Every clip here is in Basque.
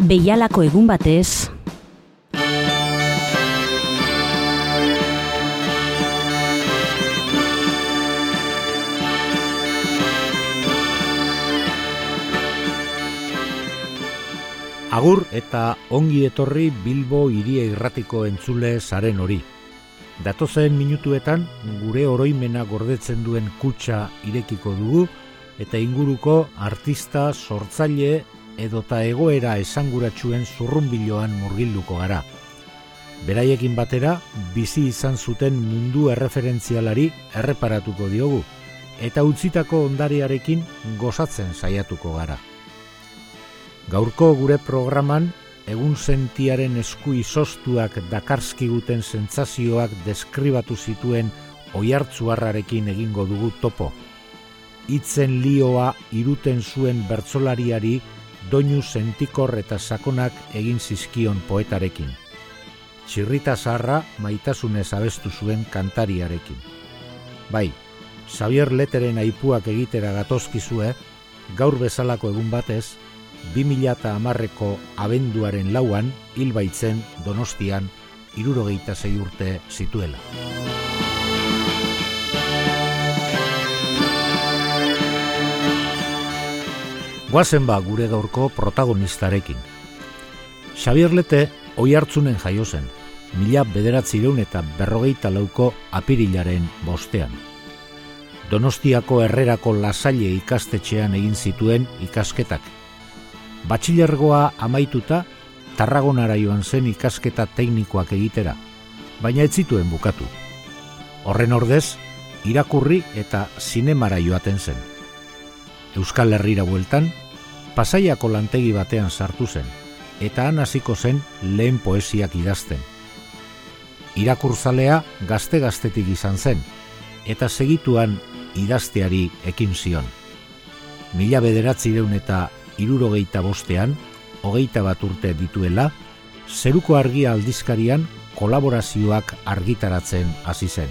Beialako egun batez, Agur eta ongi etorri Bilbo iria irratiko entzule zaren hori. Datozen minutuetan gure oroimena gordetzen duen kutsa irekiko dugu eta inguruko artista, sortzaile edota egoera esanguratsuen zurrunbiloan murgilduko gara. Beraiekin batera, bizi izan zuten mundu erreferentzialari erreparatuko diogu eta utzitako ondariarekin gozatzen saiatuko gara. Gaurko gure programan egun sentiaren esku izostuak dakarskiguten sentsazioak deskribatu zituen oihartzuarrarekin egingo dugu topo. Hitzen lioa iruten zuen bertsolariari doinu sentikor eta sakonak egin zizkion poetarekin. Txirrita zarra maitasunez abestu zuen kantariarekin. Bai, Xavier Leteren aipuak egitera gatozkizue, gaur bezalako egun batez, 2000 amarreko abenduaren lauan hil baitzen donostian irurogeita zei urte zituela. Guazen ba gure gaurko protagonistarekin. Xavier Lete oi hartzunen jaio zen, mila bederatzi eta berrogeita lauko apirilaren bostean. Donostiako herrerako lasaile ikastetxean egin zituen ikasketak Batxilergoa amaituta, Tarragonara joan zen ikasketa teknikoak egitera, baina ez zituen bukatu. Horren ordez, irakurri eta zinemara joaten zen. Euskal Herrira bueltan, pasaiako lantegi batean sartu zen, eta han hasiko zen lehen poesiak idazten. Irakurzalea gazte-gaztetik izan zen, eta segituan idazteari ekin zion. Mila bederatzi deun eta irurogeita bostean, hogeita bat urte dituela, zeruko argia aldizkarian kolaborazioak argitaratzen hasi zen.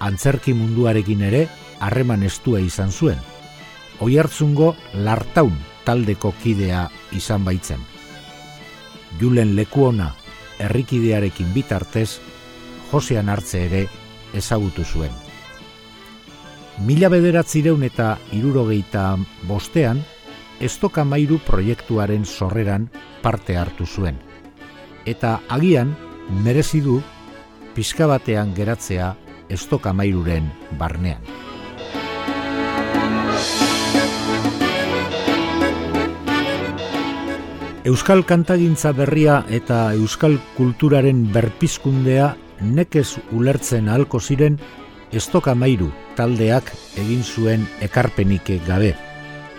Antzerki munduarekin ere harreman estua izan zuen. Oihartzungo lartaun taldeko kidea izan baitzen. Julen lekuona herrikidearekin bitartez, Josean hartze ere ezagutu zuen. Mila bederatzireun eta irurogeita bostean, Estokamairu proiektuaren sorreran parte hartu zuen. Eta agian merezi du pizka batean geratzea Estokamairuren barnean. Euskal kantagintza berria eta euskal kulturaren berpizkundea nekez ulertzen ahalko ziren Estokamairu taldeak egin zuen ekarpenike gabe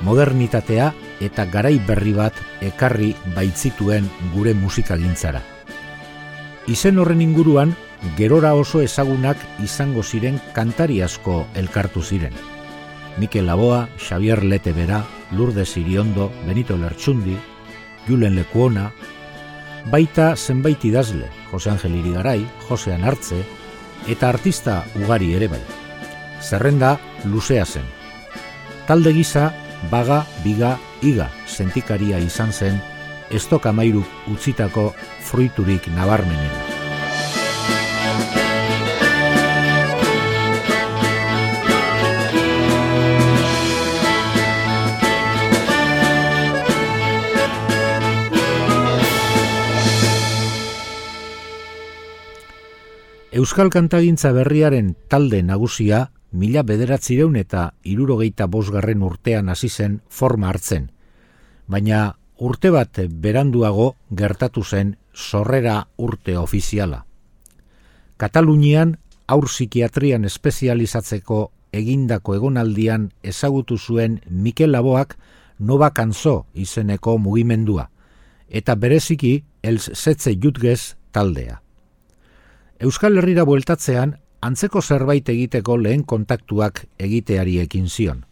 modernitatea eta garai berri bat ekarri baitzituen gure musikagintzara. Izen horren inguruan, gerora oso ezagunak izango ziren kantari asko elkartu ziren. Mikel Laboa, Xavier Letebera, Lourdes Iriondo, Benito Lertxundi, Julen Lekuona, baita zenbait idazle, Jose Angel Irigarai, Jose Anartze, eta artista ugari ere bai. Zerrenda luzea zen. Talde gisa baga, biga, iga sentikaria izan zen estok amairu utzitako fruiturik nabarmenen. Euskal Kantagintza berriaren talde nagusia mila bederatzireun eta irurogeita bosgarren urtean hasi zen forma hartzen. Baina urte bat beranduago gertatu zen sorrera urte ofiziala. Katalunian aur psikiatrian espezializatzeko egindako egonaldian ezagutu zuen Mikel Laboak Nova Kanzo izeneko mugimendua, eta bereziki els setze jutgez taldea. Euskal Herrira bueltatzean antzeko zerbait egiteko lehen kontaktuak egiteari ekin zion.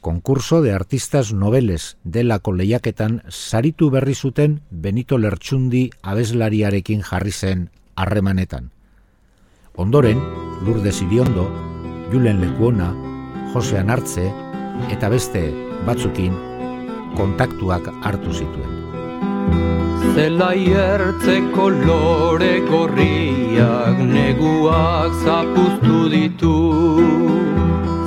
Konkurso de artistas noveles delako lehiaketan saritu berri zuten Benito Lertxundi abeslariarekin jarri zen harremanetan. Ondoren, Lourdes Iriondo, Julen Lekuona, Jose Anartze eta beste batzukin kontaktuak hartu zituen. Zelai ertzeko lore gorriak neguak zapuztu ditu.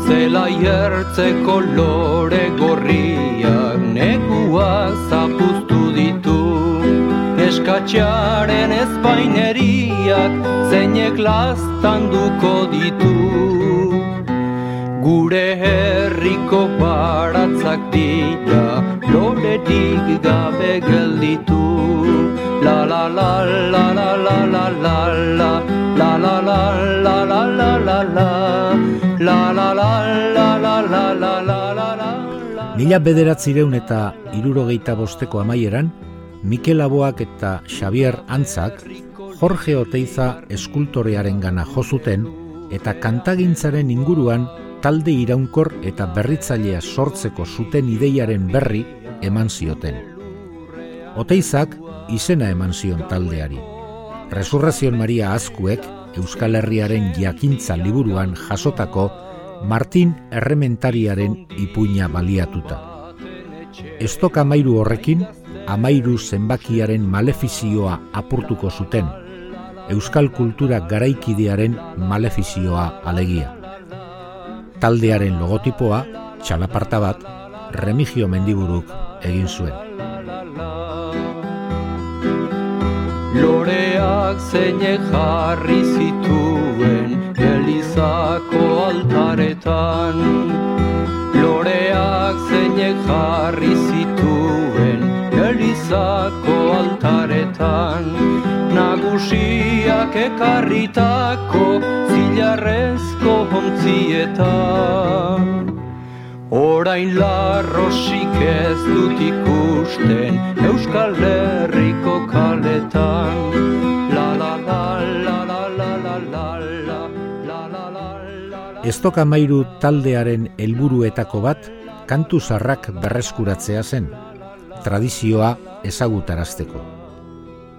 Zelai ertzeko lore gorriak neguak zapuztu ditu. Eskatxaren espaineriak zeinek lastanduko ditu Gure herriko baratzak dira Loretik gabe gelditu La la la la la la la la la La la la la la la la la La la la la la la la la la la Mila bederatzireun eta irurogeita bosteko amaieran, Mikel Aboak eta Xavier Antzak Jorge Oteiza eskultorearen gana jozuten eta kantagintzaren inguruan talde iraunkor eta berritzailea sortzeko zuten ideiaren berri eman zioten. Oteizak izena eman zion taldeari. Resurrazion Maria Azkuek Euskal Herriaren jakintza liburuan jasotako Martin Errementariaren ipuina baliatuta. Estok amairu horrekin, amairu zenbakiaren malefizioa apurtuko zuten, Euskal kultura garaikidearen malefizioa alegia taldearen logotipoa, txalaparta bat, remigio mendiburuk egin zuen. Loreak zeine jarri zituen Elizako altaretan Loreak zeine jarri zituen elizako altaretan Nagusiak ekarritako zilarrezko hontzietan Orain larrosik ez dut ikusten Euskal Herriko kaletan La la la la la la la la Eztoka mairu taldearen helburuetako bat kantu zarrak berreskuratzea zen tradizioa ezagutarazteko.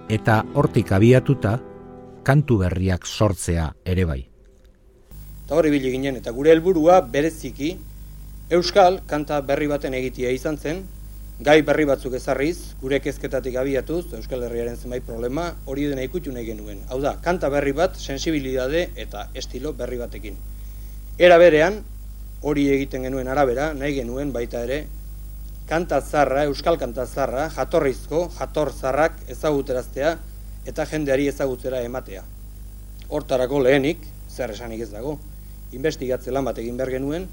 Eta hortik abiatuta, kantu berriak sortzea ere bai eta hori bili ginen, eta gure helburua bereziki Euskal kanta berri baten egitea izan zen, gai berri batzuk ezarriz, gure kezketatik abiatuz, Euskal Herriaren zenbait problema, hori dena ikutu nahi genuen. Hau da, kanta berri bat, sensibilidade eta estilo berri batekin. Era berean, hori egiten genuen arabera, nahi genuen baita ere, kanta zarra, Euskal kanta zarra, jatorrizko, jator zarrak ezaguteraztea, eta jendeari ezagutzera ematea. Hortarako lehenik, zer esanik ez dago, investigatze lan bat egin behar genuen,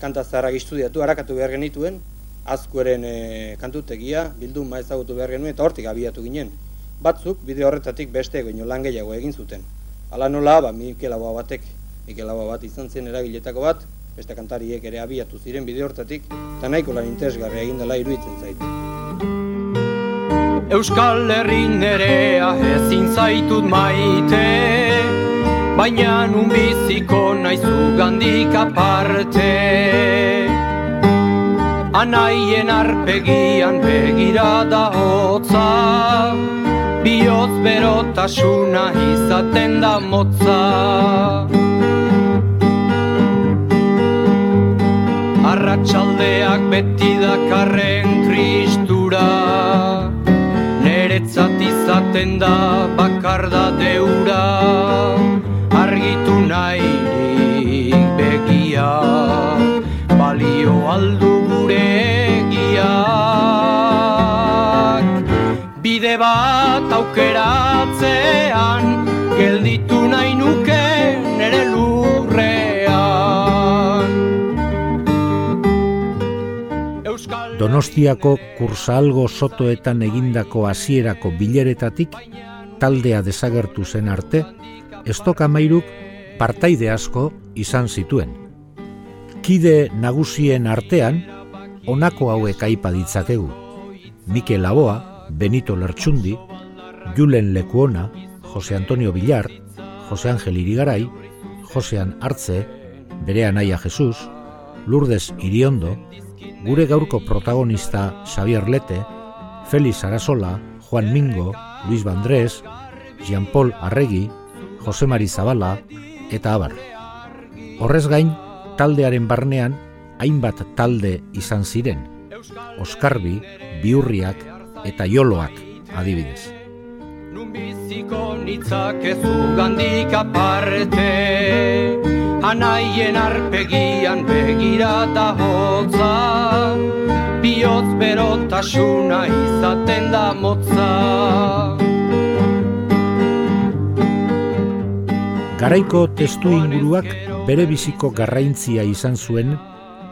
kanta zaharrak istudiatu, harakatu behar genituen, azkueren e, kantutegia, bildun ma ezagutu behar genuen, eta hortik abiatu ginen. Batzuk, bide horretatik beste egin lan gehiago egin zuten. Hala nola, ba, Mikel Aboa batek, Mikel Aboa bat izan zen eragiletako bat, beste kantariek ere abiatu ziren bide horretatik, eta nahiko lan interesgarri egin dela iruditzen zaitu. Euskal Herri nerea ezin zaitut maite, baina nun biziko naizu gandik aparte Anaien arpegian begira da hotza Bioz berotasuna izaten da motza Arratxaldeak beti dakarren tristura Neretzat izaten da bakar da deura. Argitu nahi begia balio aldu gure egiak. Bide bat aukeratzean Donostiako kursalgo sotoetan egindako hasierako bileretatik taldea desagertu zen arte estok amairuk partaide asko izan zituen. Kide nagusien artean, honako hauek aipa ditzakegu. Mikel Laboa, Benito Lertxundi, Julen Lekuona, Jose Antonio Villar, Jose Angel Irigaray, Josean Artze, bere anaia Jesus, Lourdes Iriondo, gure gaurko protagonista Xavier Lete, Félix Arasola, Juan Mingo, Luis Bandrés, Jean-Paul Arregi, Jose Mari Zabala eta abar. Horrez gain, taldearen barnean, hainbat talde izan ziren. Oskarbi, Biurriak eta Joloak. adibidez. Nun biziko nitzak ez ugandik aparte Anaien arpegian begira da hotza. Bioz berotasuna izaten da motza. Garaiko testu inguruak bere biziko garraintzia izan zuen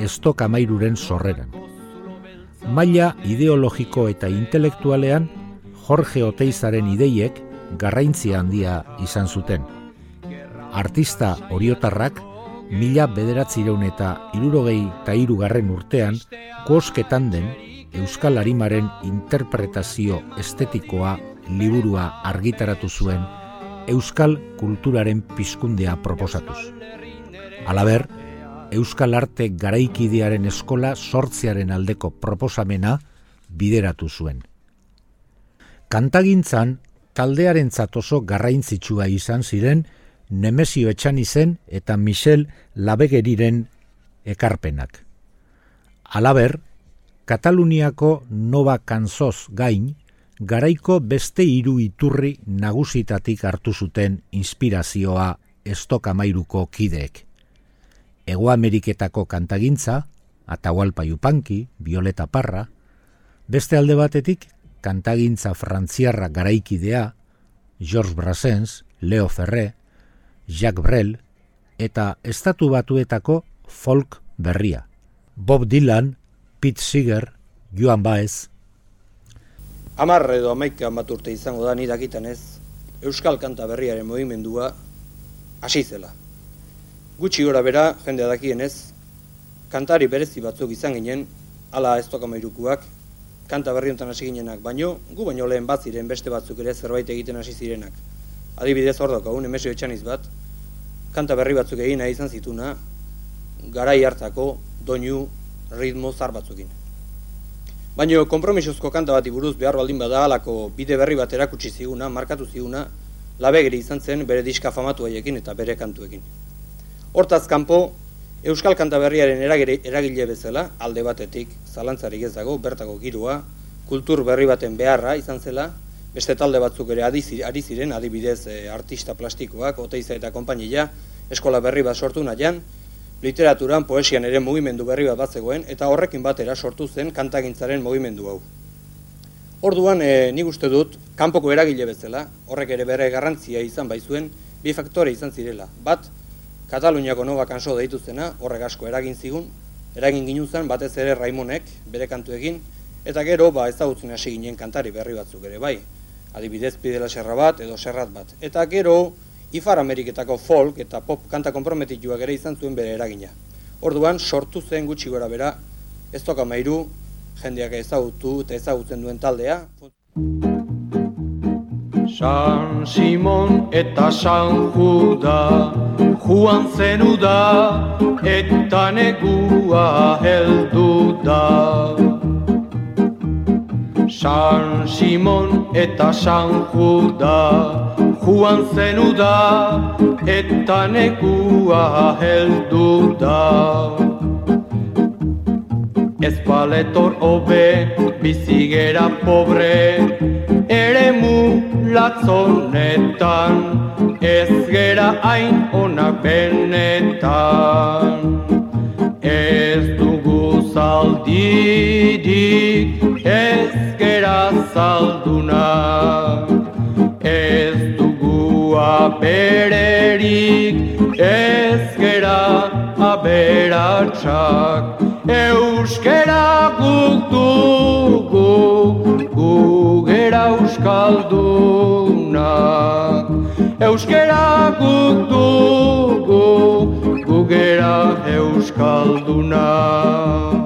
estok amairuren sorreran. Maila ideologiko eta intelektualean Jorge Oteizaren ideiek garraintzia handia izan zuten. Artista oriotarrak mila bederatzireun eta irurogei eta irugarren urtean kosketan den Euskal Arimaren interpretazio estetikoa liburua argitaratu zuen euskal kulturaren pizkundea proposatuz. Alaber, euskal arte garaikidearen eskola sortzearen aldeko proposamena bideratu zuen. Kantagintzan, taldearen oso garraintzitsua izan ziren Nemesio Etxanizen eta Michel Labegeriren ekarpenak. Alaber, Kataluniako Nova Kanzoz gain, garaiko beste hiru iturri nagusitatik hartu zuten inspirazioa estokamairuko kideek. Ego Ameriketako kantagintza, Atahualpa Yupanki, Violeta Parra, beste alde batetik kantagintza frantziarra garaikidea, Georges Brassens, Leo Ferré, Jacques Brel, eta estatu batuetako folk berria. Bob Dylan, Pete Seeger, Joan Baez, Amar edo amaika bat izango da nidakiten ez, Euskal Kanta Berriaren movimendua hasi zela. Gutxi gora bera, jendea dakien ez, kantari berezi batzuk izan ginen, ala ez tokamairukuak, kanta berri honetan hasi ginenak, baino, gu baino lehen bat ziren beste batzuk ere zerbait egiten hasi zirenak. Adibidez hor daukagun, emesio etxaniz bat, kanta berri batzuk egin nahi izan zituna, garai hartako, doinu, ritmo zar batzukin. Baina kompromisozko kanta bati buruz behar baldin bada alako bide berri bat erakutsi ziguna, markatu ziguna, labegeri izan zen bere diska famatu haiekin eta bere kantuekin. Hortaz kanpo, Euskal Kanta Berriaren eragile bezala, alde batetik, zalantzarik ez dago, bertako girua, kultur berri baten beharra izan zela, beste talde batzuk ere ari ziren, adibidez eh, artista plastikoak, oteiza eta konpainia, eskola berri bat sortu nahian, literaturan, poesian ere mugimendu berri bat bat zegoen, eta horrekin batera sortu zen kantagintzaren mugimendu hau. Orduan, e, nik uste dut, kanpoko eragile bezala, horrek ere bere garrantzia izan baizuen, bi faktore izan zirela. Bat, Kataluniako noba kanso deitu zena, horrek asko eragin zigun, eragin ginen zen, batez ere Raimonek, bere kantu egin, eta gero, ba, ezagutzen hasi ginen kantari berri batzuk ere, bai. Adibidez, pidela serra bat, edo serrat bat. Eta gero, Ifar Ameriketako folk eta pop kanta komprometituak ere izan zuen bere eragina. Orduan, sortu zen gutxi gora bera, ez toka mairu, jendeak ezagutu eta ezagutzen duen taldea. San Simon eta San Juda, Juan zenu da, eta negua heldu da. San Simon eta San Juda, Juan zenu da, eta nekua heldu da. Ez paletor obe, bizigera pobre, ere mu latzonetan, ez gera hain onak benetan. Ez dugu zaldidik, ez gera zaldunak. bererik ez gera aberatsak Euskera guk dugu gu gera euskaldunak Euskera guk dugu gu gera euskaldunak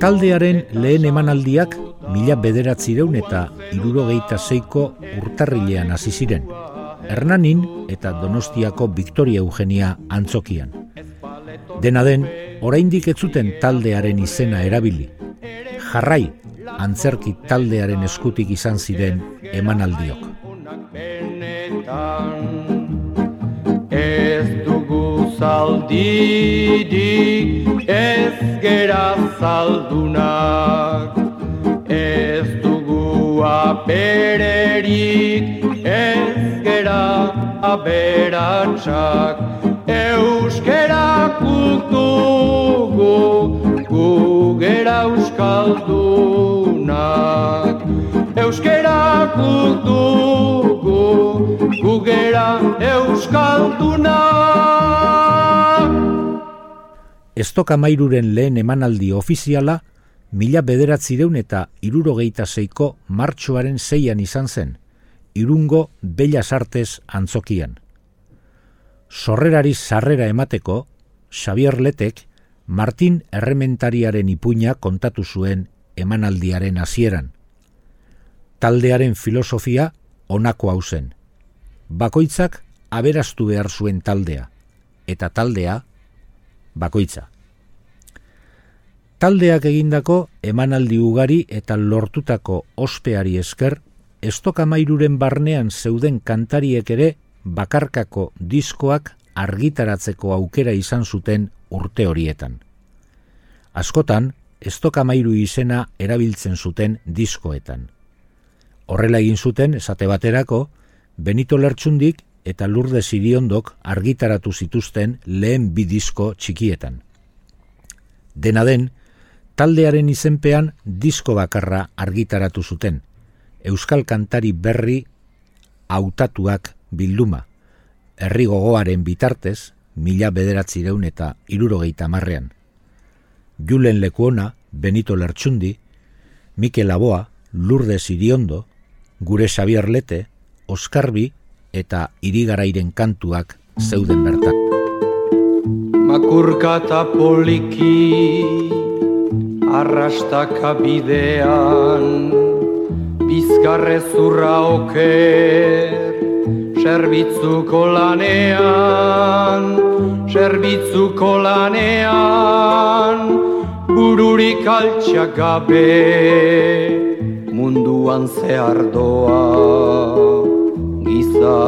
Taldearen lehen emanaldiak mila bederatzireun eta irurogeita zeiko urtarrilean hasi ziren. Hernanin eta Donostiako Victoria Eugenia antzokian. Dena den, oraindik ez zuten taldearen izena erabili. Jarrai, antzerki taldearen eskutik izan ziren emanaldiok. Ez dugu zaldidik, ez gera zaldunak. bererik ez gera aberatsak. Euskera kutugu gu gera euskaldunak. Euskera kutugu gu gera euskaldunak. Estoka mairuren lehen emanaldi ofiziala mila bederatzireun eta irurogeita zeiko martxoaren zeian izan zen, irungo bella sartez antzokian. Sorrerari sarrera emateko, Xavier Letek, Martin Errementariaren ipuña kontatu zuen emanaldiaren hasieran. Taldearen filosofia honako hau zen. Bakoitzak aberastu behar zuen taldea, eta taldea bakoitza. Taldeak egindako emanaldi ugari eta lortutako ospeari esker, estokamairuren barnean zeuden kantariek ere bakarkako diskoak argitaratzeko aukera izan zuten urte horietan. Askotan, estokamairu izena erabiltzen zuten diskoetan. Horrela egin zuten, esate baterako, Benito Lertxundik eta Lurde Siriondok argitaratu zituzten lehen bi disko txikietan. Dena den, taldearen izenpean disko bakarra argitaratu zuten. Euskal kantari berri hautatuak bilduma. Herri gogoaren bitartez, mila bederatzireun eta irurogeita marrean. Julen Lekuona, Benito Lertxundi, Mikel Aboa, Lourdes Iriondo, Gure Xavier Lete, Oskarbi eta Irigarairen kantuak zeuden bertan. Makurka eta poliki arrastaka bidean bizkarre zurra oker. Zerbitzuko lanean zerbitzuko lanean bururik altxak gabe munduan zehar doa giza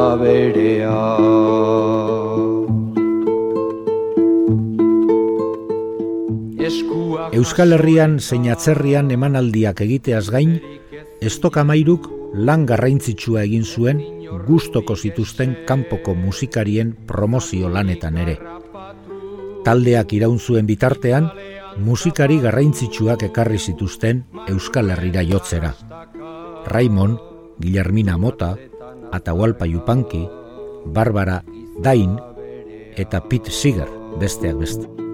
Euskal Herrian zein atzerrian emanaldiak egiteaz gain, estokamairuk lan garraintzitsua egin zuen gustoko zituzten kanpoko musikarien promozio lanetan ere. Taldeak iraun zuen bitartean, musikari garraintzitsuak ekarri zituzten Euskal Herrira jotzera. Raimon, Guillermina Mota, Atahualpa Yupanki, Barbara Dain eta Pete Seeger besteak beste.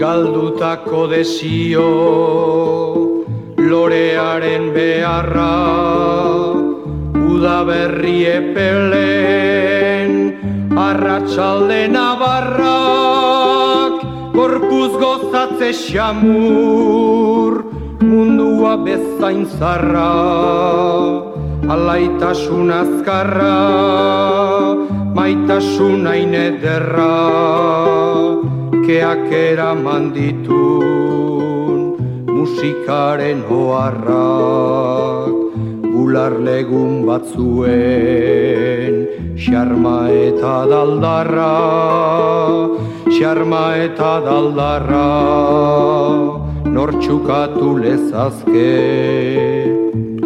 Galdutako desio lorearen beharra uda berri epelen arratsalde nabarrak korpuz gozatze xamur mundua bezain zarra alaitasun azkarra maitasun ainederra keak eraman ditun musikaren hoarrak bular legun batzuen xarma eta daldarra xarma eta daldarra nortxukatu lezazke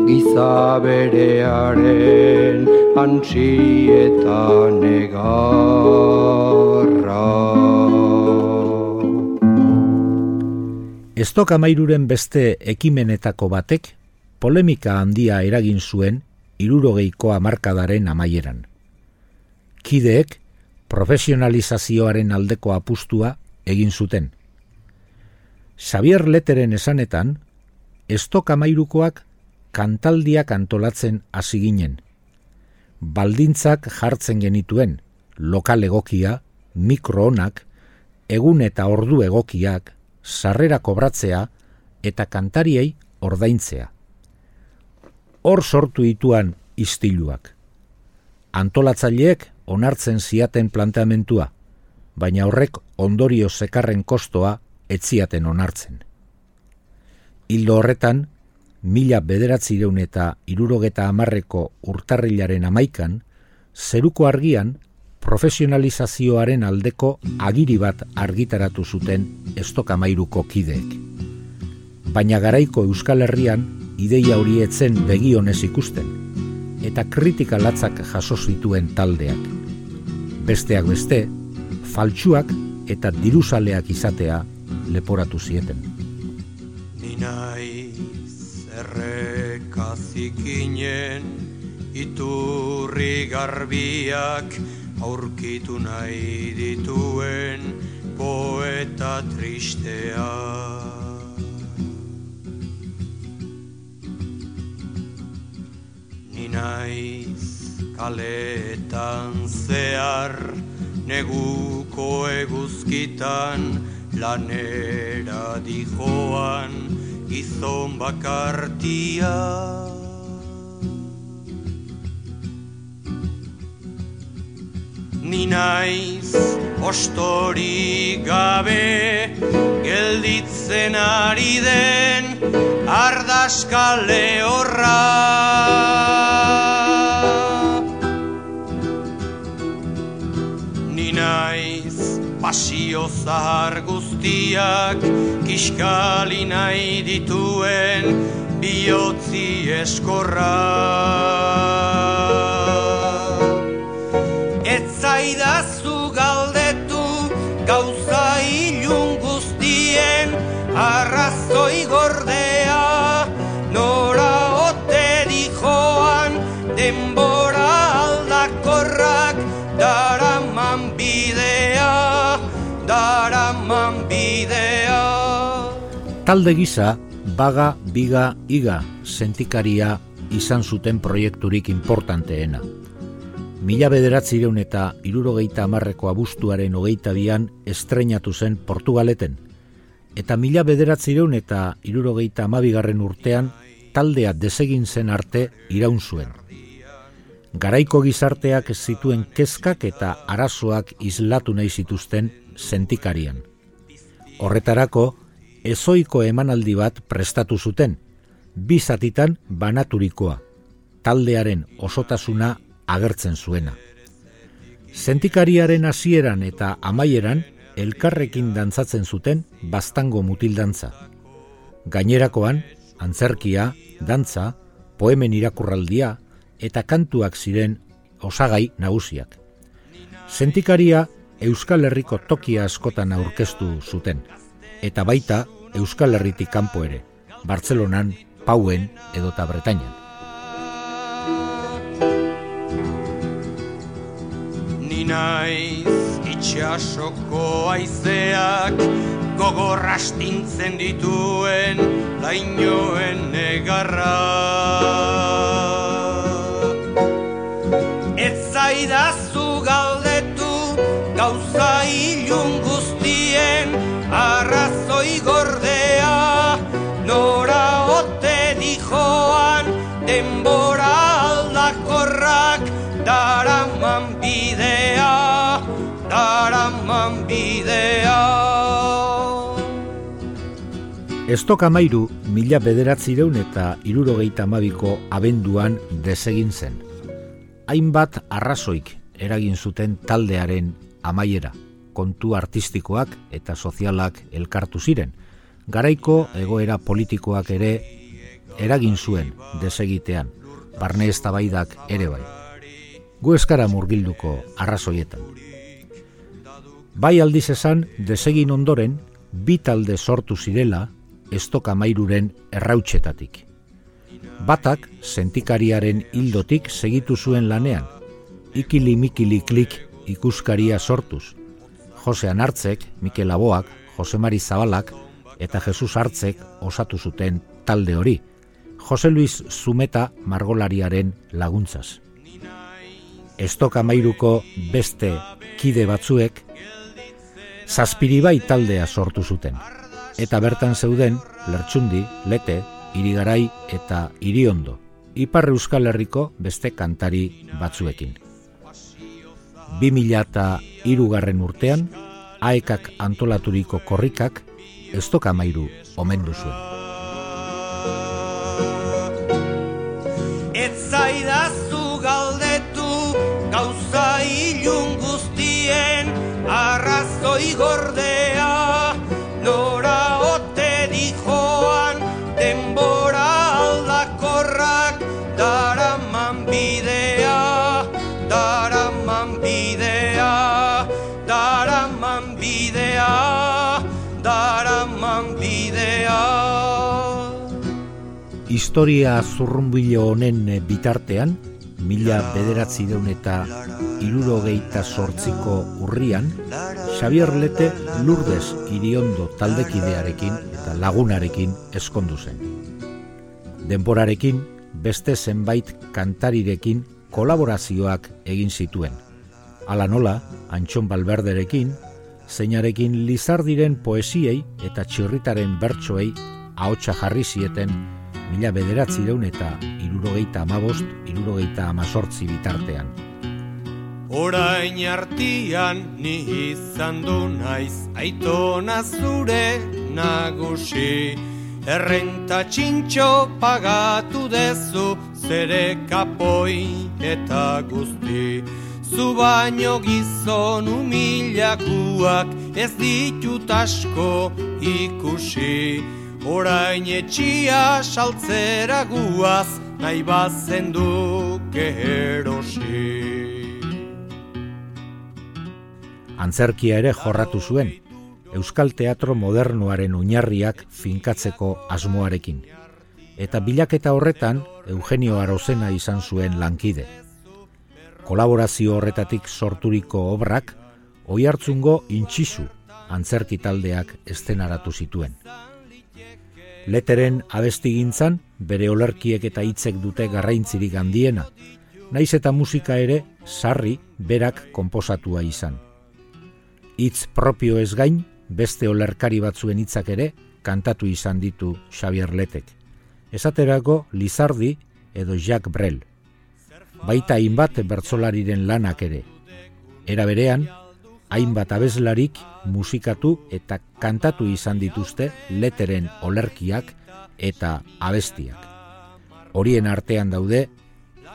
giza berearen antxi eta negarra Estokamairuren beste ekimenetako batek polemika handia eragin zuen irurogeiko amarkadaren amaieran. Kideek profesionalizazioaren aldeko apustua egin zuten. Xavier Leteren esanetan, estokamairukoak kantaldiak antolatzen hasi ginen. Baldintzak jartzen genituen, lokal egokia, mikroonak, egun eta ordu egokiak, sarrera kobratzea eta kantariei ordaintzea. Hor sortu dituan istiluak. Antolatzaileek onartzen ziaten planteamentua, baina horrek ondorio zekarren kostoa etziaten onartzen. Hildo horretan, mila bederatzireun eta irurogeta amarreko urtarrilaren amaikan, zeruko argian profesionalizazioaren aldeko agiri bat argitaratu zuten estokamairuko kideek. baina garaiko Euskal Herrian ideia hori etzen begionez ikusten, eta kritika latzak jaso zituen taldeak. Besteak beste, faltsuak eta diruzaleak izatea leporatu zieten. Ni naiz errekazikinen iturri garbiak aurkitu nahi dituen poeta tristea. Ni naiz kaletan zehar neguko eguzkitan lanera dijoan gizon bakartia. Ni naiz ostori gabe gelditzen ari den ardaskale horra. Ni naiz pasio zahar guztiak kiskali nahi dituen bihotzi eskorra. Arrazoi gordea nora ote dijoan denbora aldakorrak daraman bidea daraman bidea Talde gisa, baga, biga, iga, sentikaria izan zuten proiekturik importanteena. Mila bederatzireun eta irurogeita amarreko abuztuaren hogeita bian estreinatu zen Portugaleten, eta mila bederatzireun eta irurogeita amabigarren urtean taldea desegin zen arte iraun zuen. Garaiko gizarteak zituen kezkak eta arazoak islatu nahi zituzten sentikarian. Horretarako, ezoiko emanaldi bat prestatu zuten, bi zatitan banaturikoa, taldearen osotasuna agertzen zuena. Sentikariaren hasieran eta amaieran elkarrekin dantzatzen zuten bastango mutildantza. Gainerakoan, antzerkia, dantza, poemen irakurraldia eta kantuak ziren osagai nagusiak. Sentikaria Euskal Herriko tokia askotan aurkeztu zuten, eta baita Euskal Herritik kanpo ere, Bartzelonan, Pauen edota Bretainan. Ni naiz itxasoko aizeak gogor astintzen dituen lainoen negarra. Ez zaidazu Estok amairu mila bederatzireun eta irurogeita amabiko abenduan desegin zen. Hainbat arrazoik eragin zuten taldearen amaiera, kontu artistikoak eta sozialak elkartu ziren. Garaiko egoera politikoak ere eragin zuen desegitean, barne eztabaidak ere bai. Gu eskara murgilduko arrazoietan. Bai aldiz esan, desegin ondoren, bi talde sortu zirela estok amairuren errautxetatik. Batak, sentikariaren hildotik segitu zuen lanean, ikili mikili klik ikuskaria sortuz. Jose Anartzek, Mikel Aboak, Jose Mari Zabalak eta Jesus Hartzek osatu zuten talde hori. Jose Luis Zumeta margolariaren laguntzaz. Estok amairuko beste kide batzuek zazpiribai taldea sortu zuten. Eta bertan zeuden Lertxundi, Lete, Irigarai eta Iriondo, Ipar Euskal Herriko beste kantari batzuekin. 2000 eta irugarren urtean, aekak antolaturiko korrikak estok amairu omendu zuen. lo igordea Lora ote dijoan Denbora alda korrak Daraman bidea Daraman bidea Daraman bidea Daraman bidea. Historia zurrumbilo honen bitartean, mila bederatzi deun eta irurogeita sortziko urrian, Xavier Lete Lourdes iriondo taldekidearekin eta lagunarekin eskondu zen. Denborarekin, beste zenbait kantarirekin kolaborazioak egin zituen. Ala nola, Antxon Balberderekin, zeinarekin lizardiren poesiei eta txirritaren bertsoei ahotsa jarri zieten mila bederatzi deun eta irurogeita amabost, irurogeita amazortzi bitartean. Orain artian ni izan du naiz aitona zure nagusi. Errenta txintxo pagatu dezu zere kapoi eta guzti. Zu baino gizon humilakuak ez ditut asko ikusi Orain etxia saltzera guaz nahi bazen duke erosi Antzerkia ere jorratu zuen, Euskal Teatro Modernoaren oinarriak finkatzeko asmoarekin. Eta bilaketa horretan Eugenio Arozena izan zuen lankide. Kolaborazio horretatik sorturiko obrak, oi hartzungo intxizu antzerki taldeak estenaratu zituen. Leteren abestigintzan bere olerkiek eta hitzek dute garraintzirik handiena, naiz eta musika ere sarri berak konposatua izan. Hitz propio ez gain, beste olerkari batzuen hitzak ere kantatu izan ditu Xavier Letek. Esaterako Lizardi edo Jacques Brel. Baita hainbat bertzolariren lanak ere. Era berean, hainbat abeslarik musikatu eta kantatu izan dituzte leteren olerkiak eta abestiak. Horien artean daude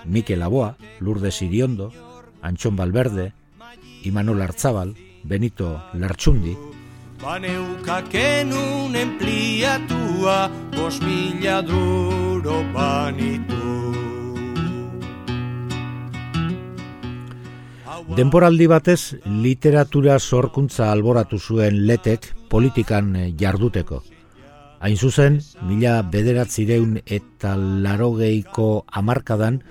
Mikel Aboa, Lourdes Iriondo, Antxon Balberde, Imanol Artzabal, Benito Lartxundi, Baneukakenun enpliatua, bos mila duro banitu. Denporaldi batez, literatura sorkuntza alboratu zuen letek politikan jarduteko. Hain zuzen, mila bederatzireun eta larogeiko amarkadan,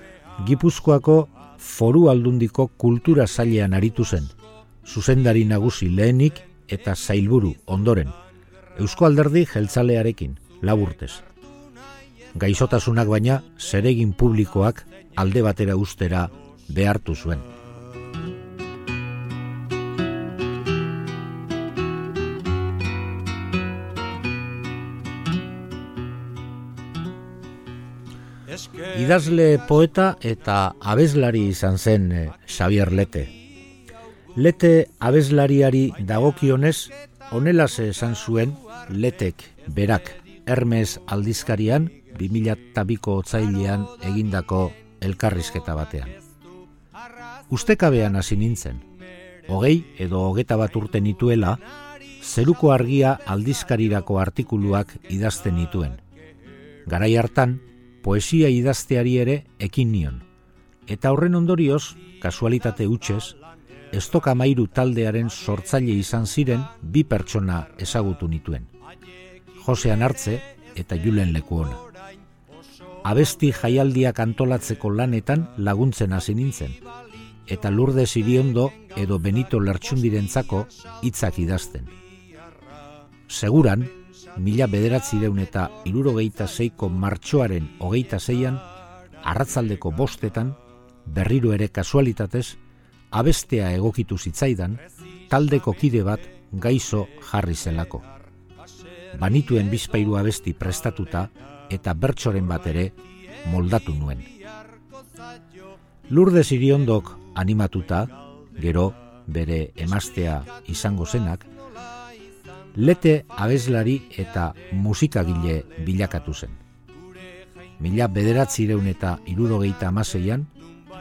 Gipuzkoako foru aldundiko kultura zailean aritu zen. Zuzendari nagusi lehenik eta zailburu ondoren. Eusko alderdi jeltzalearekin, laburtez. Gaizotasunak baina, zeregin publikoak alde batera ustera behartu zuen. Idazle poeta eta abeslari izan zen eh, Xavier Lete. Lete abeslariari dagokionez, onelaz esan zuen Letek berak Hermes aldizkarian 2002ko otzailean egindako elkarrizketa batean. Ustekabean hasi nintzen, hogei edo hogeta bat urte nituela, zeruko argia aldizkarirako artikuluak idazten nituen. Garai hartan, poesia idazteari ere ekin nion. Eta horren ondorioz, kasualitate utxez, estoka mairu taldearen sortzaile izan ziren bi pertsona ezagutu nituen. Josean hartze eta Julen Lekuona. Abesti jaialdiak antolatzeko lanetan laguntzen hasi nintzen, eta lurde ziriondo edo Benito Lertxundirentzako hitzak idazten. Seguran, mila bederatzi deun eta irurogeita zeiko martxoaren hogeita zeian, arratzaldeko bostetan, berriro ere kasualitatez, abestea egokitu zitzaidan, taldeko kide bat gaizo jarri zelako. Banituen bizpairu abesti prestatuta eta bertsoren bat ere moldatu nuen. Lurde ziriondok animatuta, gero bere emaztea izango zenak, lete abeslari eta musikagile bilakatu zen. Mila bederatzireun eta irurogeita amaseian,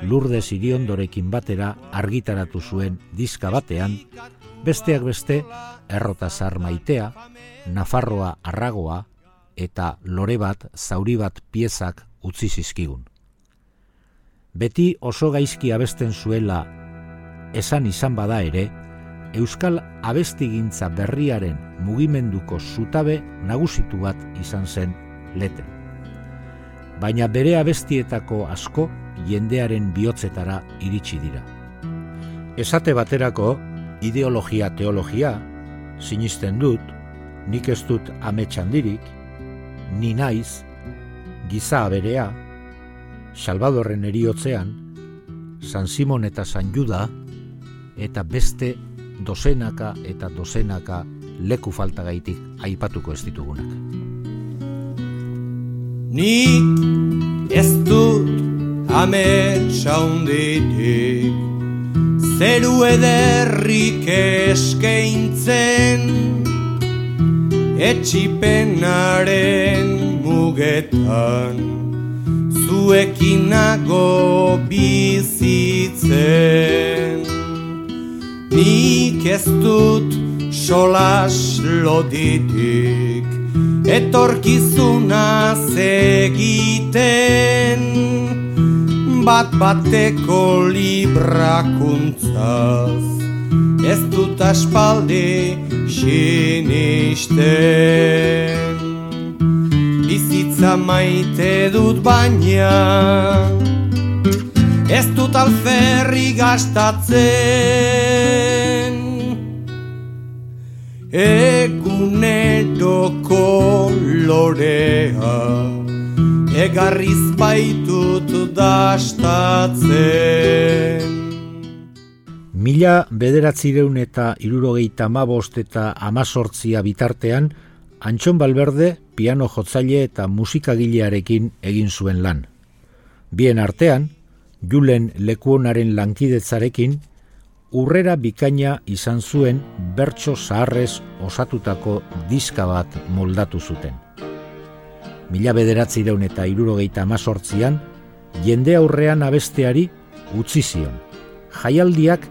lurde ziriondorekin batera argitaratu zuen diska batean, besteak beste, errotazar maitea, Nafarroa arragoa eta lore bat, zauri bat piezak utzi zizkigun. Beti oso gaizki abesten zuela esan izan bada ere, Euskal abestigintza berriaren mugimenduko zutabe nagusitu bat izan zen lete. Baina bere abestietako asko jendearen bihotzetara iritsi dira. Esate baterako, ideologia teologia, sinisten dut, nik ez dut ametsandirik, ni naiz, giza aberea, Salvadorren eriotzean, San Simon eta San Juda, eta beste dozenaka eta dozenaka leku faltagaitik aipatuko ez ditugunak. Ni ez dut ametsa unditik Zeru ederrik eskeintzen Etxipenaren mugetan Zuekinago bizitzen Nik ez dut solas loditik Etorkizuna egiten Bat bateko librakuntzaz Ez dut aspaldi sinisten. Bizitza maite dut baina Ez dut alferri gastatzen Eguneroko lorea Egarriz baitut dastatzen Mila bederatzireun eta irurogeita amabost eta amazortzia bitartean, Antxon Balberde piano jotzaile eta musikagilearekin egin zuen lan. Bien artean, Julen lekuonaren lankidetzarekin, urrera bikaina izan zuen bertso zaharrez osatutako diska bat moldatu zuten. Mila bederatzi daun eta irurogeita amazortzian, jende aurrean abesteari utzi zion. Jaialdiak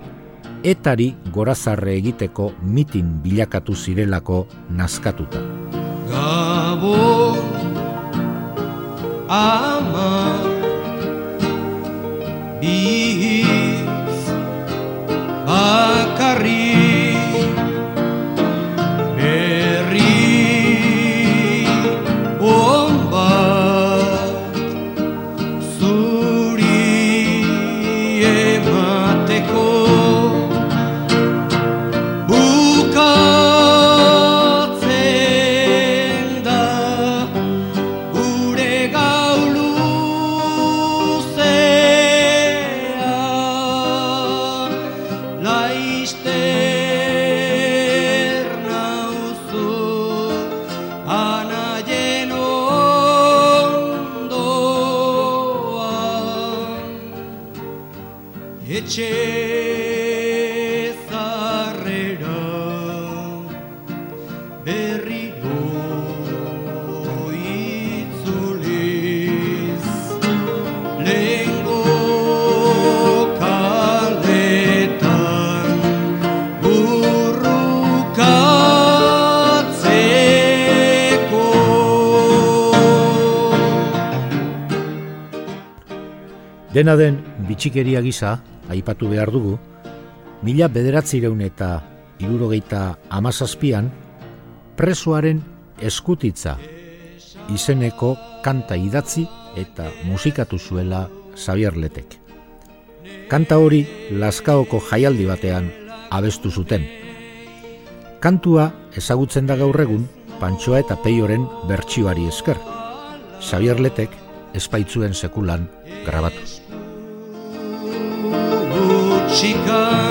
etari gorazarre egiteko mitin bilakatu zirelako nazkatuta. Gabo ama Biz bakarri Dena den bitxikeria gisa, aipatu behar dugu, mila bederatzireun eta irurogeita amazazpian, presoaren eskutitza izeneko kanta idatzi eta musikatu zuela Zabierletek. Kanta hori Laskaoko jaialdi batean abestu zuten. Kantua ezagutzen da gaur egun Pantsoa eta Peioren bertsioari esker. Zabierletek espaitzuen sekulan grabatuz chicane.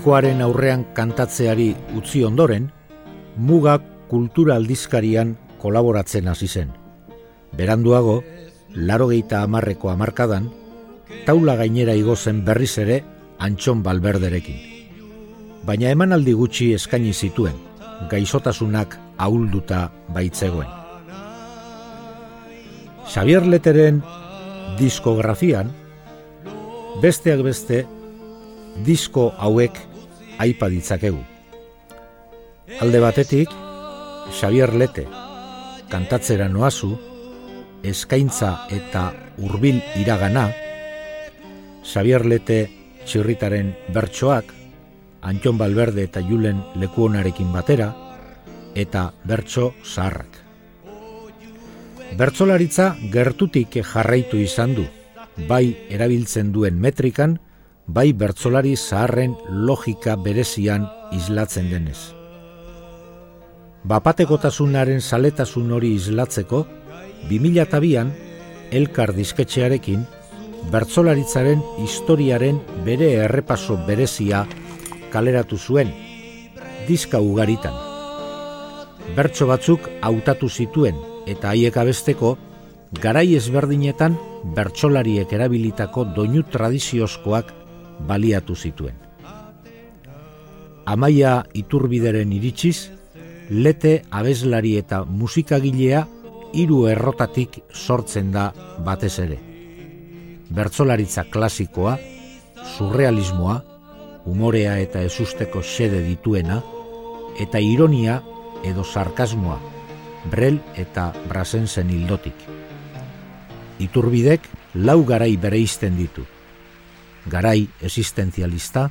Publikoaren aurrean kantatzeari utzi ondoren, mugak kultura aldizkarian kolaboratzen hasi zen. Beranduago, laro geita amarreko amarkadan, taula gainera igozen berriz ere antxon balberderekin. Baina emanaldi gutxi eskaini zituen, gaixotasunak ahulduta baitzegoen. Xavier Leteren diskografian, besteak beste, disko hauek aipa ditzakegu. Alde batetik, Xavier Lete, kantatzera noazu, eskaintza eta hurbil iragana, Xavier Lete txirritaren bertsoak, Antion Balberde eta Julen lekuonarekin batera, eta bertso zaharrak. Bertzolaritza gertutik jarraitu izan du, bai erabiltzen duen metrikan, bai bertzolari zaharren logika berezian islatzen denez. Bapatekotasunaren saletasun hori islatzeko, 2002an, elkar disketxearekin, bertzolaritzaren historiaren bere errepaso berezia kaleratu zuen, diska ugaritan. Bertso batzuk hautatu zituen eta haiek abesteko, garai ezberdinetan bertsolariek erabilitako doinu tradiziozkoak baliatu zituen. Amaia iturbideren iritsiz, lete abeslari eta musikagilea hiru errotatik sortzen da batez ere. Bertzolaritza klasikoa, surrealismoa, umorea eta ezusteko sede dituena, eta ironia edo sarkasmoa Brel eta Brasensen hildotik. Iturbidek lau garai bereizten ditu. Garai existenzialista,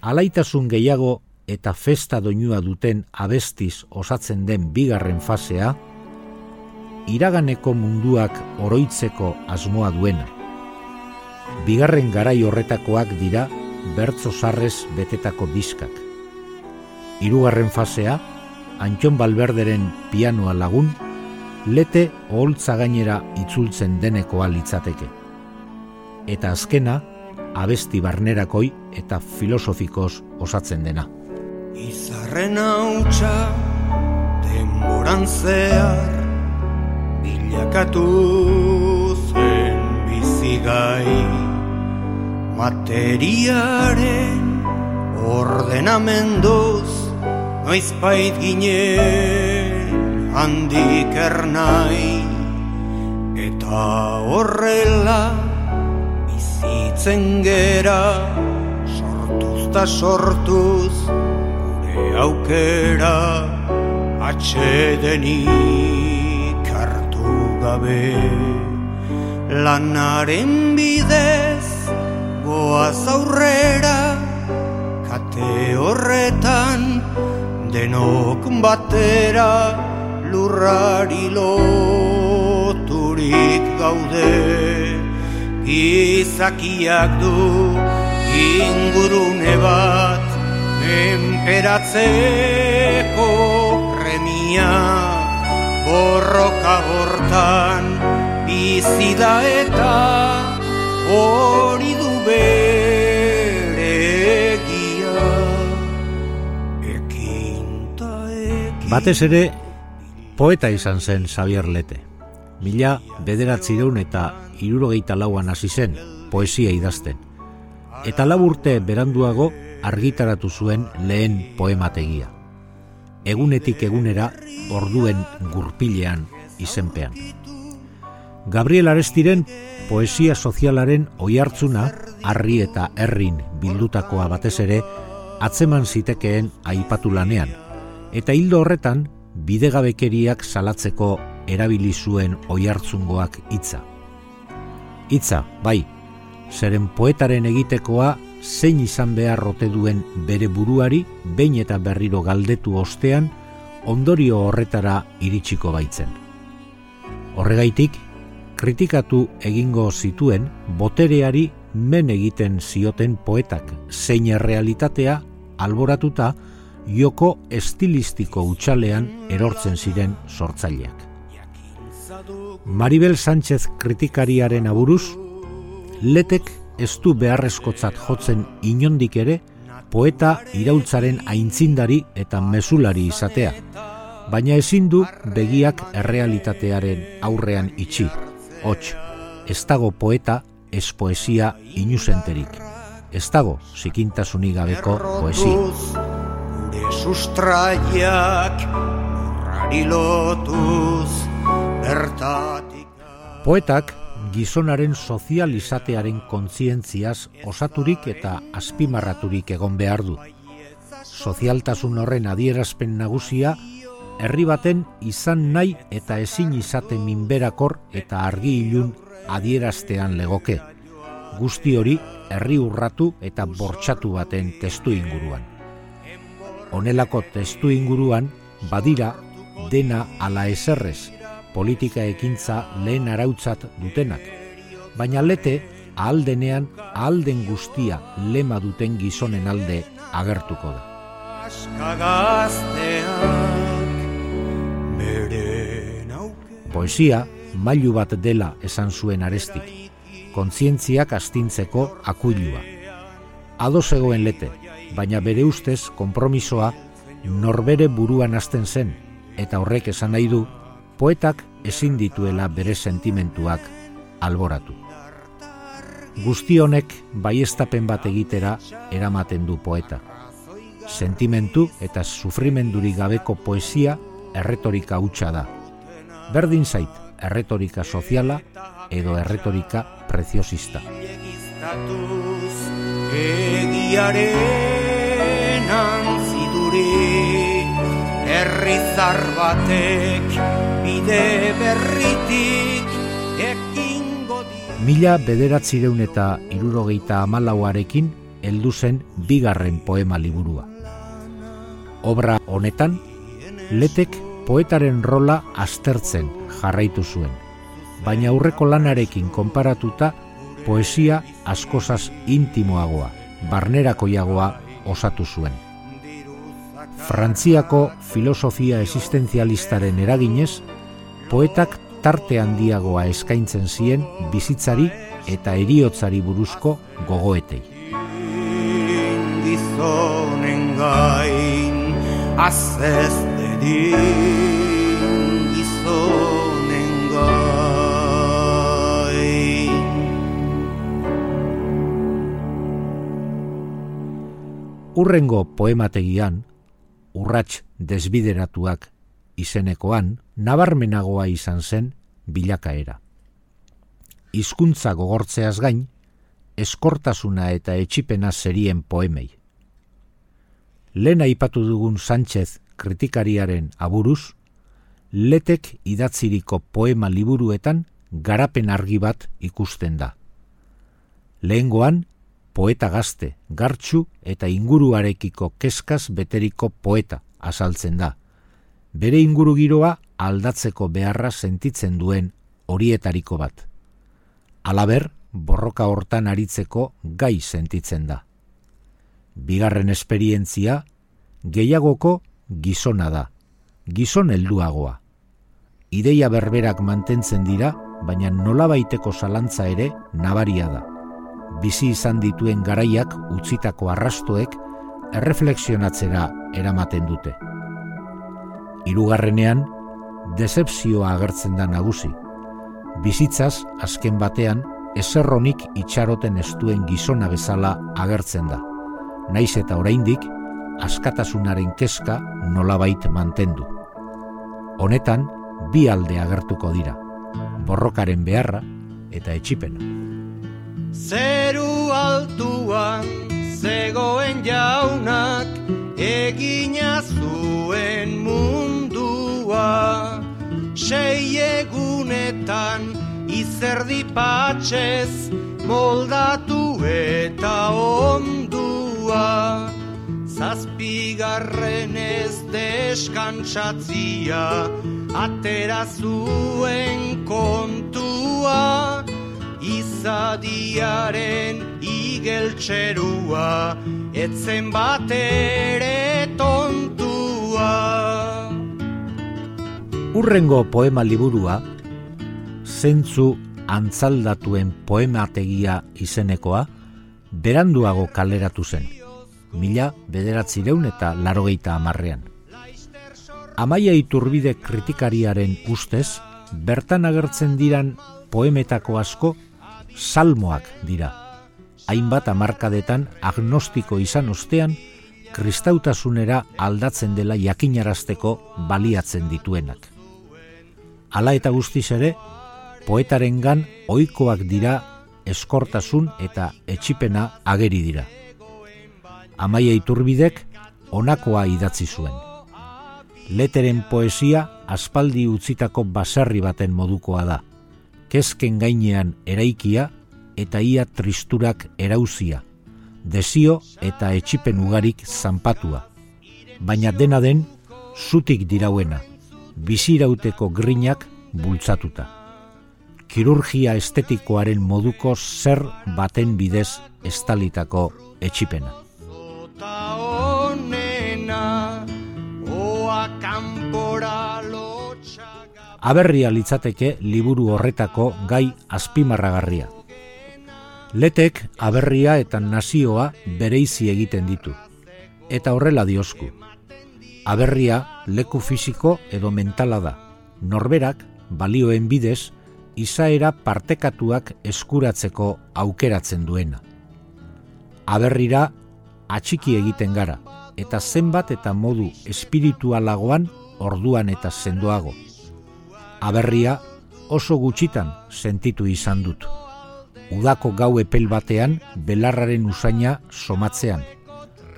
alaitasun gehiago eta festa doinua duten abestiz osatzen den bigarren fasea, iraganeko munduak oroitzeko asmoa duena. Bigarren garai horretakoak dira bertzo sarrez betetako diskak. Hirugarren fasea, Antxon Balberderen pianoa lagun, lete oholtza gainera itzultzen denekoa litzateke. Eta azkena, abesti barnerakoi eta filosofikoz osatzen dena. Izarren hautsa denboran zehar bilakatu zen bizigai materiaren ordenamenduz noiz bait ginen handik ernai eta horrela bizitzen gera sortuz ta sortuz gure aukera atxedenik hartu gabe. Lanaren bidez goaz aurrera kate horretan denok batera lurrari loturik gaude izakiak du ingurune bat menperatzeko premia borroka hortan bizida eta hori du Batez ere, poeta izan zen Xavier Lete. Mila bederatzireun eta irurogeita lauan hasi zen poesia idazten. Eta laburte beranduago argitaratu zuen lehen poemategia. Egunetik egunera orduen gurpilean izenpean. Gabriel Arestiren poesia sozialaren oihartzuna harri eta herrin bildutakoa batez ere atzeman zitekeen aipatu lanean, eta hildo horretan bidegabekeriak salatzeko erabili zuen oihartzungoak hitza. Hitza, bai, zeren poetaren egitekoa zein izan behar rote duen bere buruari behin eta berriro galdetu ostean ondorio horretara iritsiko baitzen. Horregaitik, kritikatu egingo zituen botereari men egiten zioten poetak zein errealitatea alboratuta joko estilistiko utxalean erortzen ziren sortzaileak. Maribel Sánchez kritikariaren aburuz, letek ez du beharrezkotzat jotzen inondik ere poeta iraultzaren aintzindari eta mesulari izatea, baina ezin du begiak errealitatearen aurrean itxi. Hots, ez dago poeta ez poesia inusenterik. Ez dago zikintasunik gabeko poesia. Gure sustraiak lotuz bertatik Poetak gizonaren sozializatearen kontzientziaz osaturik eta azpimarraturik egon behar du. Sozialtasun horren adierazpen nagusia, herri baten izan nahi eta ezin izate minberakor eta argi ilun adieraztean legoke. Guzti hori herri urratu eta bortxatu baten testu inguruan. Honelako testu inguruan, badira, dena ala eserrez, politika ekintza lehen arautzat dutenak. Baina lete, ahaldenean, ahalden guztia lema duten gizonen alde agertuko da. Poesia, mailu bat dela esan zuen arestik, kontzientziak astintzeko akuilua. Ado zegoen lete, baina bere ustez konpromisoa norbere buruan hasten zen, eta horrek esan nahi du poetak ezin dituela bere sentimentuak alboratu. Guzti honek baiestapen bat egitera eramaten du poeta. Sentimentu eta sufrimendurik gabeko poesia erretorika hutsa da. Berdin zait, erretorika soziala edo erretorika preziosista. Egiaren herrizar batek bide berritik ekingo di Mila bederatzireun eta irurogeita amalauarekin heldu zen bigarren poema liburua. Obra honetan, letek poetaren rola aztertzen jarraitu zuen, baina aurreko lanarekin konparatuta poesia askozaz intimoagoa, barnerakoiagoa osatu zuen. Frantziako filosofia existenzialistaren eraginez, poetak tarte handiagoa eskaintzen zien bizitzari eta eriotzari buruzko gogoetei. Gizonen gain, azez gizonen gain. Urrengo poemategian, urrats desbideratuak izenekoan, nabarmenagoa izan zen bilakaera. Hizkuntza gogortzeaz gain, eskortasuna eta etxipena zerien poemei. Lehen aipatu dugun Sánchez kritikariaren aburuz, letek idatziriko poema liburuetan garapen argi bat ikusten da. Lehengoan, poeta gazte, gartxu eta inguruarekiko keskaz beteriko poeta azaltzen da. Bere inguru giroa aldatzeko beharra sentitzen duen horietariko bat. Alaber, borroka hortan aritzeko gai sentitzen da. Bigarren esperientzia, gehiagoko gizona da, gizon helduagoa. Ideia berberak mantentzen dira, baina nolabaiteko zalantza ere nabaria da bizi izan dituen garaiak utzitako arrastoek erreflexionatzera eramaten dute. Hirugarrenean, decepzioa agertzen da nagusi. Bizitzaz azken batean ezerronik itxaroten ez duen gizona bezala agertzen da. Naiz eta oraindik askatasunaren kezka nolabait mantendu. Honetan bi alde agertuko dira. Borrokaren beharra eta etxipena. Zeru altuan zegoen jaunak egina zuen mundua. Sei egunetan izerdi patxez moldatu eta ondua. Zazpigarren ez deskantzatzia atera zuen kontua izadiaren igeltxerua, etzen bat ere tontua. Urrengo poema liburua, zentzu antzaldatuen poemategia izenekoa, beranduago kaleratu zen. mila bederatzireun eta larogeita amarrean. Amaia iturbide kritikariaren ustez, bertan agertzen diran poemetako asko salmoak dira. Hainbat amarkadetan agnostiko izan ostean, kristautasunera aldatzen dela jakinarazteko baliatzen dituenak. Hala eta guztiz ere, poetarengan ohikoak dira eskortasun eta etxipena ageri dira. Amaia iturbidek onakoa idatzi zuen. Leteren poesia aspaldi utzitako baserri baten modukoa da. Kezken gainean eraikia eta ia tristurak erauzia. Desio eta etxipen ugarik zanpatua. Baina dena den, zutik dirauena. Bizirauteko grinak bultzatuta. Kirurgia estetikoaren moduko zer baten bidez estalitako etxipena. Aberria litzateke liburu horretako gai azpimarragarria. Letek aberria eta nazioa bereizi egiten ditu. Eta horrela diosku. Aberria leku fisiko edo mentala da. Norberak, balioen bidez, izaera partekatuak eskuratzeko aukeratzen duena. Aberrira atxiki egiten gara, eta zenbat eta modu espiritualagoan orduan eta sendoago. Aberria oso gutxitan sentitu izan dut. Udako gau epel batean belarraren usaina somatzean.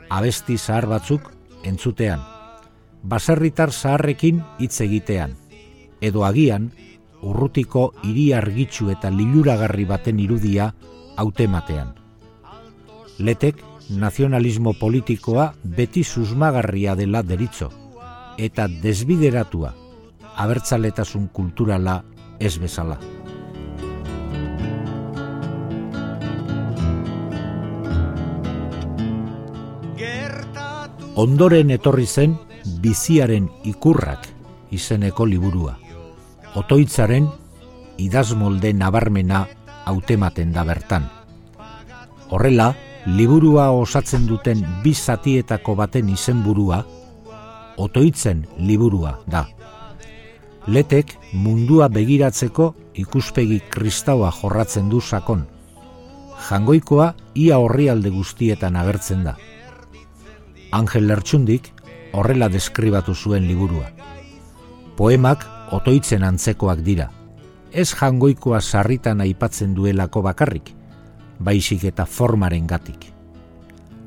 Abesti zahar batzuk entzutean. Baserritar zaharrekin hitz egitean. Edo agian, urrutiko hiri argitsu eta liluragarri baten irudia hautematean. Letek nazionalismo politikoa beti susmagarria dela deritzo eta desbideratua abertzaletasun kulturala ez bezala. Ondoren etorri zen biziaren ikurrak izeneko liburua. Otoitzaren idazmolde nabarmena hautematen da bertan. Horrela, liburua osatzen duten bi zatietako baten izenburua otoitzen liburua da. Letek mundua begiratzeko ikuspegi kristaua jorratzen du sakon. Jangoikoa ia horrialde guztietan agertzen da. Angel Lertxundik horrela deskribatu zuen liburua. Poemak otoitzen antzekoak dira. Ez jangoikoa sarritan aipatzen duelako bakarrik, baizik eta formaren gatik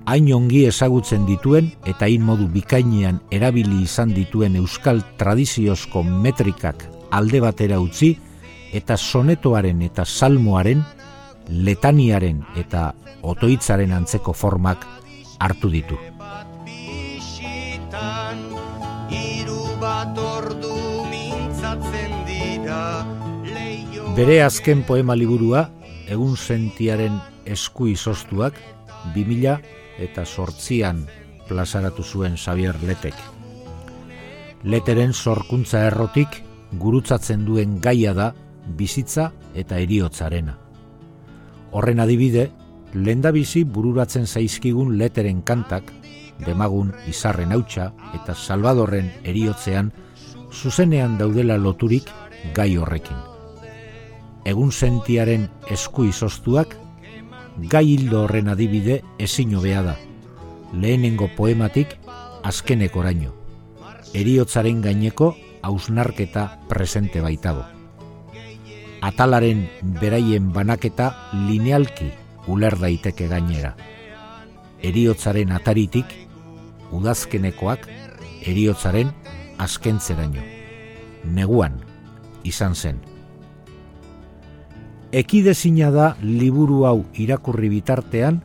hain ongi ezagutzen dituen eta hain modu bikainean erabili izan dituen euskal tradiziozko metrikak alde batera utzi eta sonetoaren eta salmoaren, letaniaren eta otoitzaren antzeko formak hartu ditu. Bere azken poema liburua, egun sentiaren esku izoztuak, 2000 eta sortzian plazaratu zuen Xavier Letek. Leteren sorkuntza errotik gurutzatzen duen gaia da bizitza eta eriotzarena. Horren adibide, lenda bizi bururatzen zaizkigun leteren kantak, demagun izarren hautsa eta salvadorren eriotzean, zuzenean daudela loturik gai horrekin. Egun sentiaren esku izoztuak gai hildo horren adibide ezin hobea da. Lehenengo poematik azkenek oraino. Eriotzaren gaineko hausnarketa presente baitago. Atalaren beraien banaketa linealki uler daiteke gainera. Eriotzaren ataritik, udazkenekoak eriotzaren azkentzeraino. Neguan, izan zen ekidezina da liburu hau irakurri bitartean,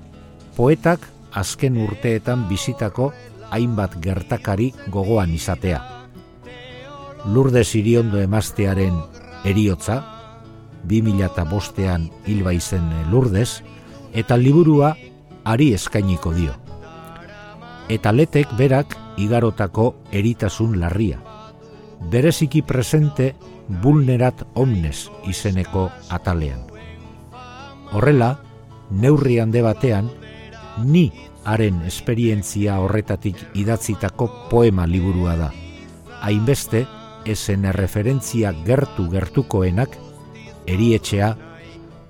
poetak azken urteetan bizitako hainbat gertakari gogoan izatea. Lurde ziriondo emaztearen eriotza, 2005ean hilba izen lurdez, eta liburua ari eskainiko dio. Eta letek berak igarotako eritasun larria. Bereziki presente vulnerat omnes izeneko atalean. Horrela, neurri hande batean, ni haren esperientzia horretatik idatzitako poema liburua da. Hainbeste, esen erreferentzia gertu gertukoenak, erietxea,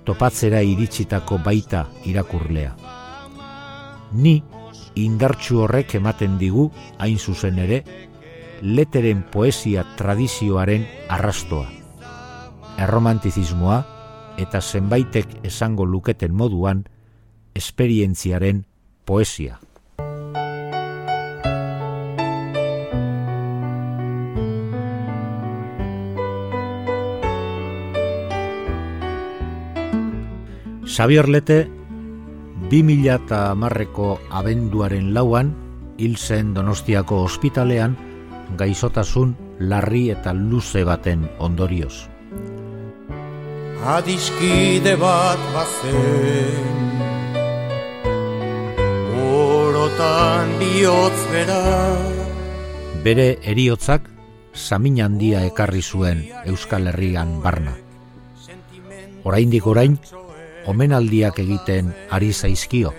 topatzera iritsitako baita irakurlea. Ni, indartsu horrek ematen digu, hain zuzen ere, leteren poesia tradizioaren arrastoa. Erromantizismoa, eta zenbaitek esango luketen moduan, esperientziaren poesia. Xavier Lete, 2000 eta marreko abenduaren lauan, hil zen Donostiako ospitalean, gaizotasun larri eta luze baten ondorioz. Adiskide bat bazen Orotan bihotz bera Bere eriotzak samin handia ekarri zuen Euskal Herrian barna. Oraindik orain, omenaldiak egiten ari zaizkio,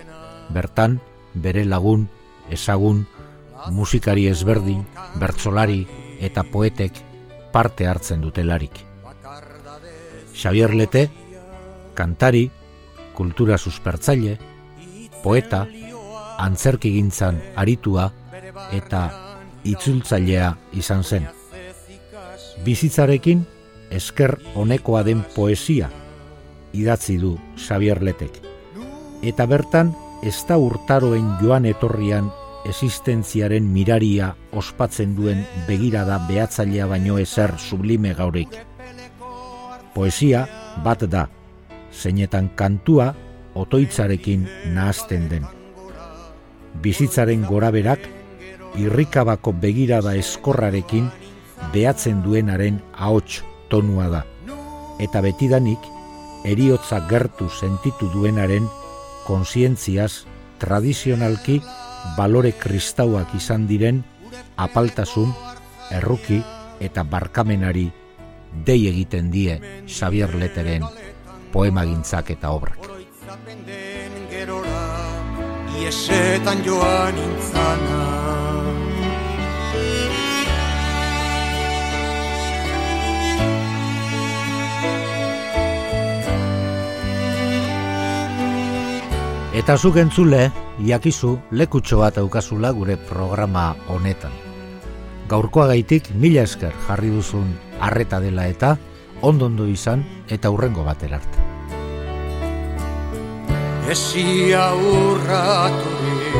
bertan bere lagun, ezagun, musikari ezberdin, bertsolari eta poetek parte hartzen dutelarik. Xavier Lete, kantari, kultura suspertzaile, poeta, antzerkigintzan aritua eta itzultzailea izan zen. Bizitzarekin esker honekoa den poesia idatzi du Xavier Letek. Eta bertan ez da urtaroen joan etorrian existentziaren miraria ospatzen duen begirada behatzailea baino ezer sublime gaurik. Poesia bat da, zeinetan kantua otoitzarekin nahazten den. Bizitzaren goraberak, irrikabako begirada eskorrarekin behatzen duenaren ahots tonua da. Eta betidanik, eriotza gertu sentitu duenaren konsientziaz tradizionalki balore kristauak izan diren apaltasun, erruki eta barkamenari dei egiten die Xavier Leteren poemagintzak eta obrak. Iesetan joan intzana Eta zuk entzule, jakizu lekutxo bat aukazula gure programa honetan. Gaurkoa gaitik mila esker jarri duzun arreta dela eta ondondo izan eta hurrengo batera arte. Esia urraturik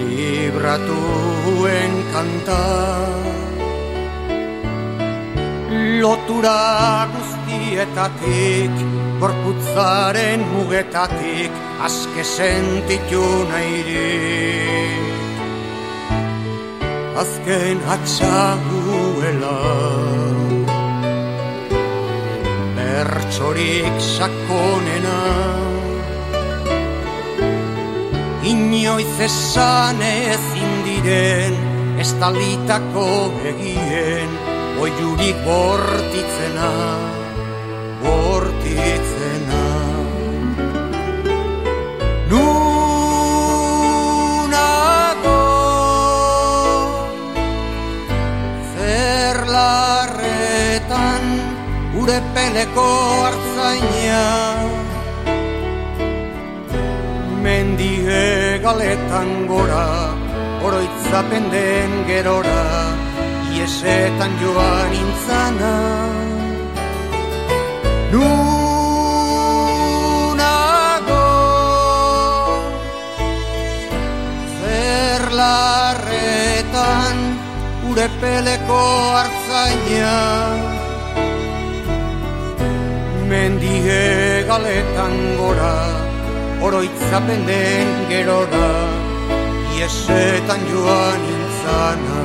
Libratuen kanta Lotura guztietatik gorputzaren mugetatik aske sentitu nahirik azken atxaguela Bertxorik sakonena. Inoiz esan ezin diren Estalitako egien Oiurik bortitzena Bortitzena Gure peleko hartzaina. Mendie galetan gora Oroitzapen den gerora Iesetan joan intzana Nunago Zerlarretan Ure peleko hartzaina Mendie galetan gora Oroitzapen den gerora Iesetan joan intzana